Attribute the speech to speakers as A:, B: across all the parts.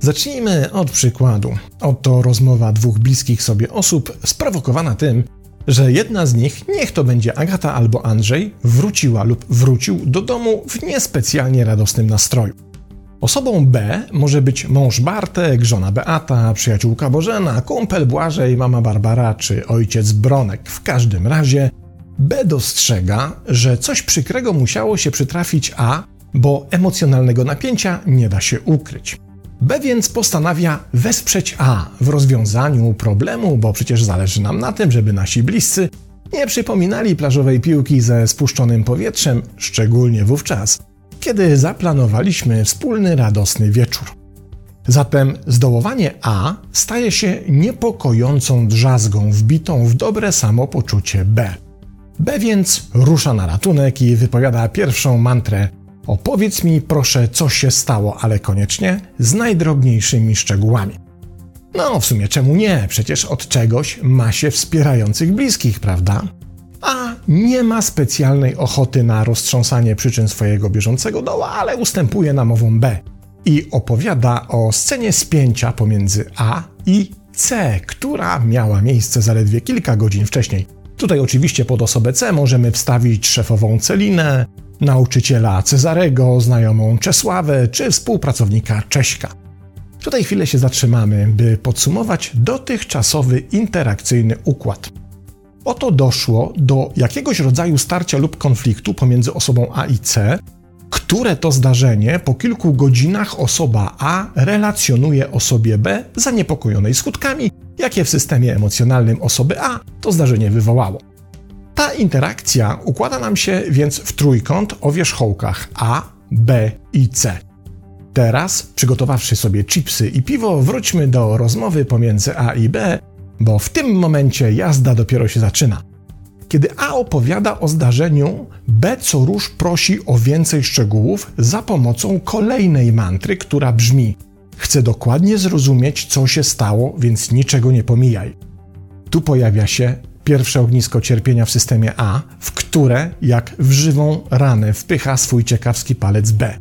A: Zacznijmy od przykładu. Oto rozmowa dwóch bliskich sobie osób sprowokowana tym, że jedna z nich, niech to będzie Agata albo Andrzej, wróciła lub wrócił do domu w niespecjalnie radosnym nastroju. Osobą B może być mąż Bartek, żona Beata, przyjaciółka Bożena, kumpel Błażej, mama Barbara czy ojciec Bronek. W każdym razie B dostrzega, że coś przykrego musiało się przytrafić A, bo emocjonalnego napięcia nie da się ukryć. B więc postanawia wesprzeć A w rozwiązaniu problemu, bo przecież zależy nam na tym, żeby nasi bliscy nie przypominali plażowej piłki ze spuszczonym powietrzem, szczególnie wówczas, kiedy zaplanowaliśmy wspólny radosny wieczór. Zatem zdołowanie A staje się niepokojącą drzazgą wbitą w dobre samopoczucie B. B więc rusza na ratunek i wypowiada pierwszą mantrę Opowiedz mi proszę, co się stało, ale koniecznie z najdrobniejszymi szczegółami. No, w sumie czemu nie? Przecież od czegoś ma się wspierających bliskich, prawda? Nie ma specjalnej ochoty na roztrząsanie przyczyn swojego bieżącego doła, ale ustępuje namową B i opowiada o scenie spięcia pomiędzy A i C, która miała miejsce zaledwie kilka godzin wcześniej. Tutaj oczywiście pod osobę C możemy wstawić szefową Celinę, nauczyciela Cezarego, znajomą Czesławę czy współpracownika Cześka. Tutaj chwilę się zatrzymamy, by podsumować dotychczasowy interakcyjny układ. Oto doszło do jakiegoś rodzaju starcia lub konfliktu pomiędzy osobą A i C, które to zdarzenie po kilku godzinach osoba A relacjonuje osobie B zaniepokojonej skutkami, jakie w systemie emocjonalnym osoby A to zdarzenie wywołało. Ta interakcja układa nam się więc w trójkąt o wierzchołkach A, B i C. Teraz, przygotowawszy sobie chipsy i piwo, wróćmy do rozmowy pomiędzy A i B, bo w tym momencie jazda dopiero się zaczyna. Kiedy A opowiada o zdarzeniu, B co rusz prosi o więcej szczegółów za pomocą kolejnej mantry, która brzmi: Chcę dokładnie zrozumieć, co się stało, więc niczego nie pomijaj. Tu pojawia się pierwsze ognisko cierpienia w systemie A, w które, jak w żywą ranę, wpycha swój ciekawski palec B.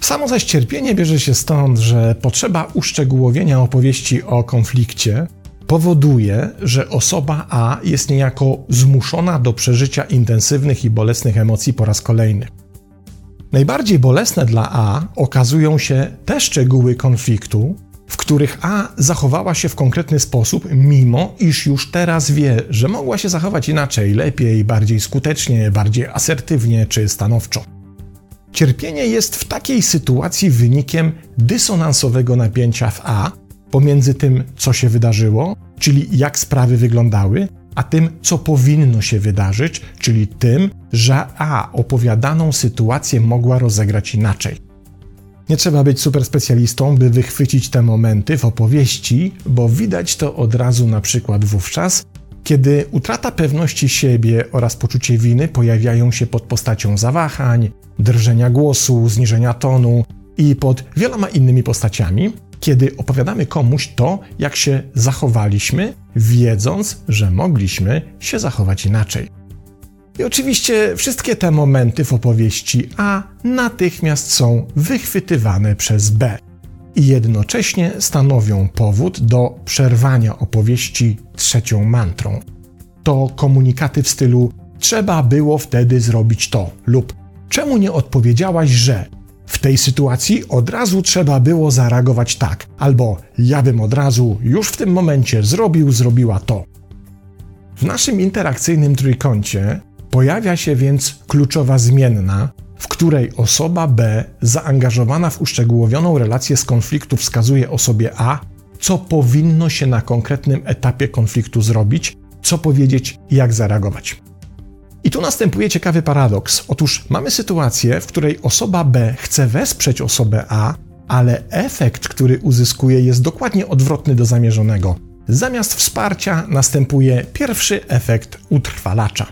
A: Samo zaś cierpienie bierze się stąd, że potrzeba uszczegółowienia opowieści o konflikcie powoduje, że osoba A jest niejako zmuszona do przeżycia intensywnych i bolesnych emocji po raz kolejny. Najbardziej bolesne dla A okazują się te szczegóły konfliktu, w których A zachowała się w konkretny sposób, mimo iż już teraz wie, że mogła się zachować inaczej, lepiej, bardziej skutecznie, bardziej asertywnie czy stanowczo. Cierpienie jest w takiej sytuacji wynikiem dysonansowego napięcia w A pomiędzy tym, co się wydarzyło, czyli jak sprawy wyglądały, a tym, co powinno się wydarzyć, czyli tym, że A opowiadaną sytuację mogła rozegrać inaczej. Nie trzeba być super specjalistą, by wychwycić te momenty w opowieści, bo widać to od razu na przykład wówczas, kiedy utrata pewności siebie oraz poczucie winy pojawiają się pod postacią zawahań, drżenia głosu, zniżenia tonu i pod wieloma innymi postaciami, kiedy opowiadamy komuś to, jak się zachowaliśmy, wiedząc, że mogliśmy się zachować inaczej. I oczywiście wszystkie te momenty w opowieści A natychmiast są wychwytywane przez B i jednocześnie stanowią powód do przerwania opowieści trzecią mantrą. To komunikaty w stylu trzeba było wtedy zrobić to lub czemu nie odpowiedziałaś, że tej sytuacji od razu trzeba było zareagować tak, albo ja bym od razu już w tym momencie zrobił, zrobiła to. W naszym interakcyjnym trójkącie Pojawia się więc kluczowa zmienna, w której osoba B zaangażowana w uszczegółowioną relację z konfliktu wskazuje osobie A, co powinno się na konkretnym etapie konfliktu zrobić, co powiedzieć jak zareagować. I tu następuje ciekawy paradoks. Otóż mamy sytuację, w której osoba B chce wesprzeć osobę A, ale efekt, który uzyskuje, jest dokładnie odwrotny do zamierzonego. Zamiast wsparcia następuje pierwszy efekt utrwalacza.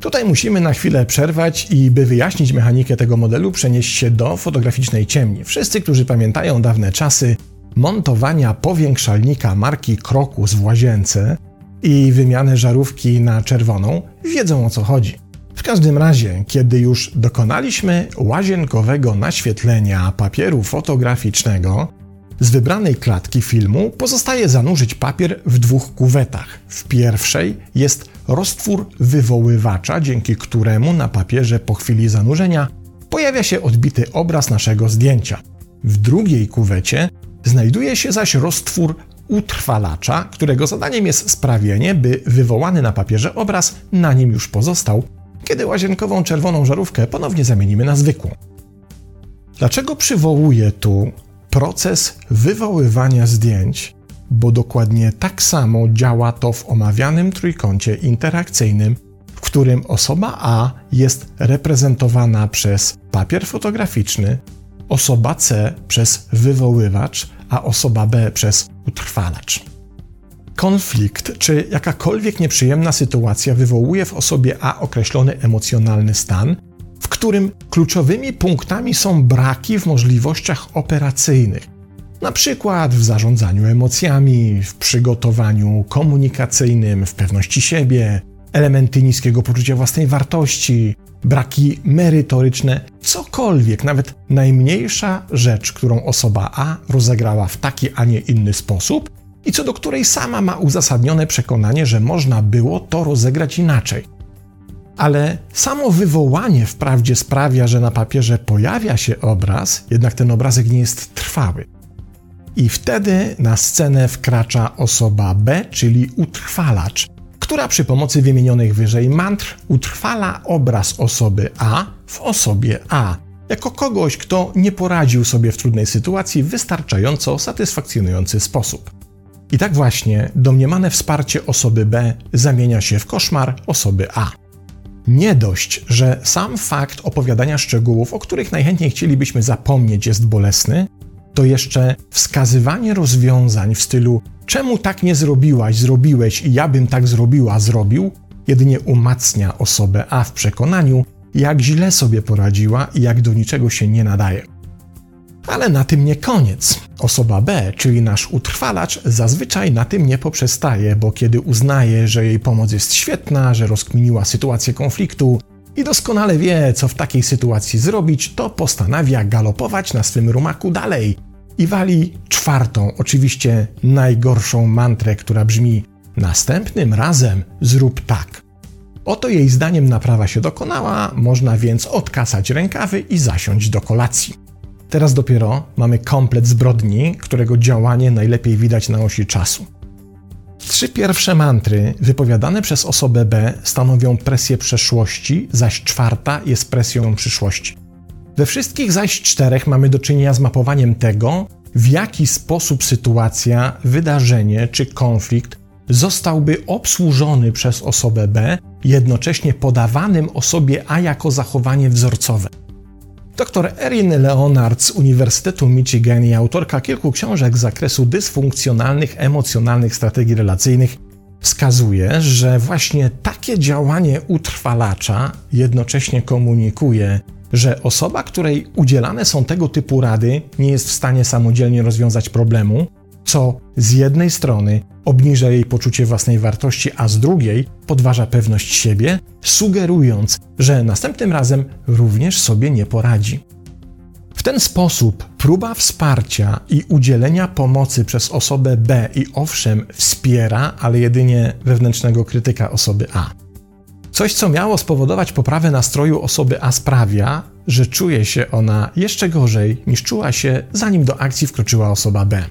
A: Tutaj musimy na chwilę przerwać i by wyjaśnić mechanikę tego modelu, przenieść się do fotograficznej ciemni. Wszyscy, którzy pamiętają dawne czasy montowania powiększalnika marki Krokus w łazience, i wymianę żarówki na czerwoną, wiedzą o co chodzi. W każdym razie, kiedy już dokonaliśmy łazienkowego naświetlenia papieru fotograficznego, z wybranej klatki filmu pozostaje zanurzyć papier w dwóch kuwetach. W pierwszej jest roztwór wywoływacza, dzięki któremu na papierze po chwili zanurzenia pojawia się odbity obraz naszego zdjęcia. W drugiej kuwecie znajduje się zaś roztwór utrwalacza, którego zadaniem jest sprawienie, by wywołany na papierze obraz na nim już pozostał, kiedy łazienkową czerwoną żarówkę ponownie zamienimy na zwykłą. Dlaczego przywołuję tu proces wywoływania zdjęć? Bo dokładnie tak samo działa to w omawianym trójkącie interakcyjnym, w którym osoba A jest reprezentowana przez papier fotograficzny, osoba C przez wywoływacz, a osoba B przez utrwalacz. Konflikt czy jakakolwiek nieprzyjemna sytuacja wywołuje w osobie A określony emocjonalny stan, w którym kluczowymi punktami są braki w możliwościach operacyjnych, na przykład w zarządzaniu emocjami, w przygotowaniu komunikacyjnym, w pewności siebie, elementy niskiego poczucia własnej wartości, braki merytoryczne, cokolwiek, nawet najmniejsza rzecz, którą osoba A rozegrała w taki, a nie inny sposób i co do której sama ma uzasadnione przekonanie, że można było to rozegrać inaczej. Ale samo wywołanie wprawdzie sprawia, że na papierze pojawia się obraz, jednak ten obrazek nie jest trwały. I wtedy na scenę wkracza osoba B, czyli utrwalacz, która przy pomocy wymienionych wyżej mantr utrwala obraz osoby A w osobie A, jako kogoś, kto nie poradził sobie w trudnej sytuacji w wystarczająco satysfakcjonujący sposób. I tak właśnie domniemane wsparcie osoby B zamienia się w koszmar osoby A. Nie dość, że sam fakt opowiadania szczegółów, o których najchętniej chcielibyśmy zapomnieć, jest bolesny, to jeszcze wskazywanie rozwiązań w stylu czemu tak nie zrobiłaś, zrobiłeś i ja bym tak zrobiła, zrobił, jedynie umacnia osobę A w przekonaniu, jak źle sobie poradziła i jak do niczego się nie nadaje. Ale na tym nie koniec. Osoba B, czyli nasz utrwalacz, zazwyczaj na tym nie poprzestaje, bo kiedy uznaje, że jej pomoc jest świetna, że rozkminiła sytuację konfliktu i doskonale wie, co w takiej sytuacji zrobić, to postanawia galopować na swym rumaku dalej i wali czwartą, oczywiście najgorszą mantrę, która brzmi: Następnym razem zrób tak. Oto jej zdaniem naprawa się dokonała, można więc odkasać rękawy i zasiąść do kolacji. Teraz dopiero mamy komplet zbrodni, którego działanie najlepiej widać na osi czasu. Trzy pierwsze mantry wypowiadane przez osobę B stanowią presję przeszłości, zaś czwarta jest presją przyszłości. We wszystkich zaś czterech mamy do czynienia z mapowaniem tego, w jaki sposób sytuacja, wydarzenie czy konflikt zostałby obsłużony przez osobę B, jednocześnie podawanym osobie A jako zachowanie wzorcowe. Dr Erin Leonard z Uniwersytetu Michigan i autorka kilku książek z zakresu dysfunkcjonalnych, emocjonalnych strategii relacyjnych wskazuje, że właśnie takie działanie utrwalacza jednocześnie komunikuje, że osoba, której udzielane są tego typu rady, nie jest w stanie samodzielnie rozwiązać problemu, co z jednej strony obniża jej poczucie własnej wartości, a z drugiej podważa pewność siebie, sugerując, że następnym razem również sobie nie poradzi. W ten sposób próba wsparcia i udzielenia pomocy przez osobę B i owszem wspiera, ale jedynie wewnętrznego krytyka osoby A. Coś, co miało spowodować poprawę nastroju osoby A sprawia, że czuje się ona jeszcze gorzej niż czuła się zanim do akcji wkroczyła osoba B.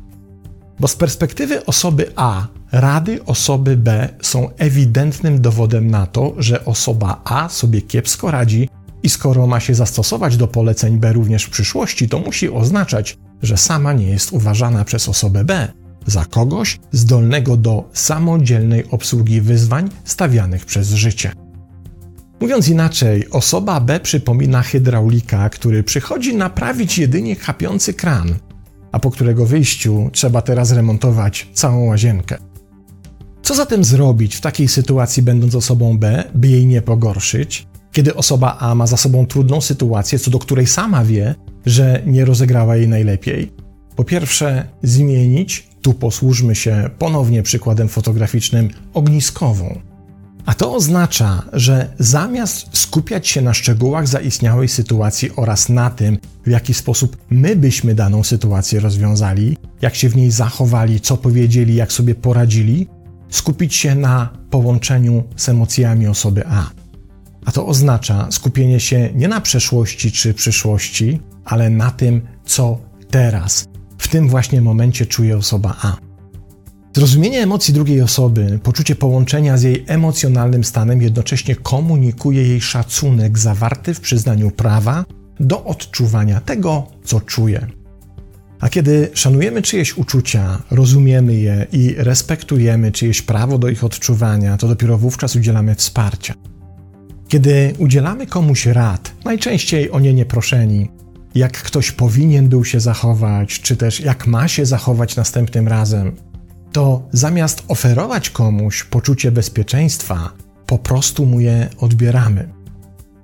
A: Bo z perspektywy osoby A, rady osoby B są ewidentnym dowodem na to, że osoba A sobie kiepsko radzi i skoro ma się zastosować do poleceń B również w przyszłości, to musi oznaczać, że sama nie jest uważana przez osobę B za kogoś zdolnego do samodzielnej obsługi wyzwań stawianych przez życie. Mówiąc inaczej, osoba B przypomina hydraulika, który przychodzi naprawić jedynie chapiący kran, a po którego wyjściu trzeba teraz remontować całą łazienkę. Co zatem zrobić w takiej sytuacji, będąc osobą B, by jej nie pogorszyć, kiedy osoba A ma za sobą trudną sytuację, co do której sama wie, że nie rozegrała jej najlepiej? Po pierwsze, zmienić Tu posłużmy się ponownie przykładem fotograficznym ogniskową. A to oznacza, że zamiast skupiać się na szczegółach zaistniałej sytuacji oraz na tym, w jaki sposób my byśmy daną sytuację rozwiązali, jak się w niej zachowali, co powiedzieli, jak sobie poradzili, skupić się na połączeniu z emocjami osoby A. A to oznacza skupienie się nie na przeszłości czy przyszłości, ale na tym, co teraz, w tym właśnie momencie czuje osoba A. Zrozumienie emocji drugiej osoby, poczucie połączenia z jej emocjonalnym stanem jednocześnie komunikuje jej szacunek zawarty w przyznaniu prawa do odczuwania tego, co czuje. A kiedy szanujemy czyjeś uczucia, rozumiemy je i respektujemy czyjeś prawo do ich odczuwania, to dopiero wówczas udzielamy wsparcia. Kiedy udzielamy komuś rad, najczęściej o nie nieproszeni, jak ktoś powinien był się zachować, czy też jak ma się zachować następnym razem, to zamiast oferować komuś poczucie bezpieczeństwa, po prostu mu je odbieramy.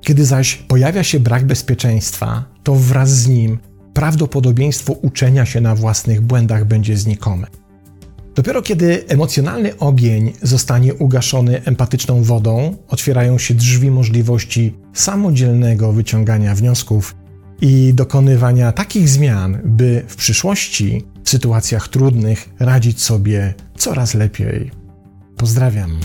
A: Kiedy zaś pojawia się brak bezpieczeństwa, to wraz z nim prawdopodobieństwo uczenia się na własnych błędach będzie znikome. Dopiero kiedy emocjonalny ogień zostanie ugaszony empatyczną wodą, otwierają się drzwi możliwości samodzielnego wyciągania wniosków i dokonywania takich zmian, by w przyszłości sytuacjach trudnych radzić sobie coraz lepiej. Pozdrawiam.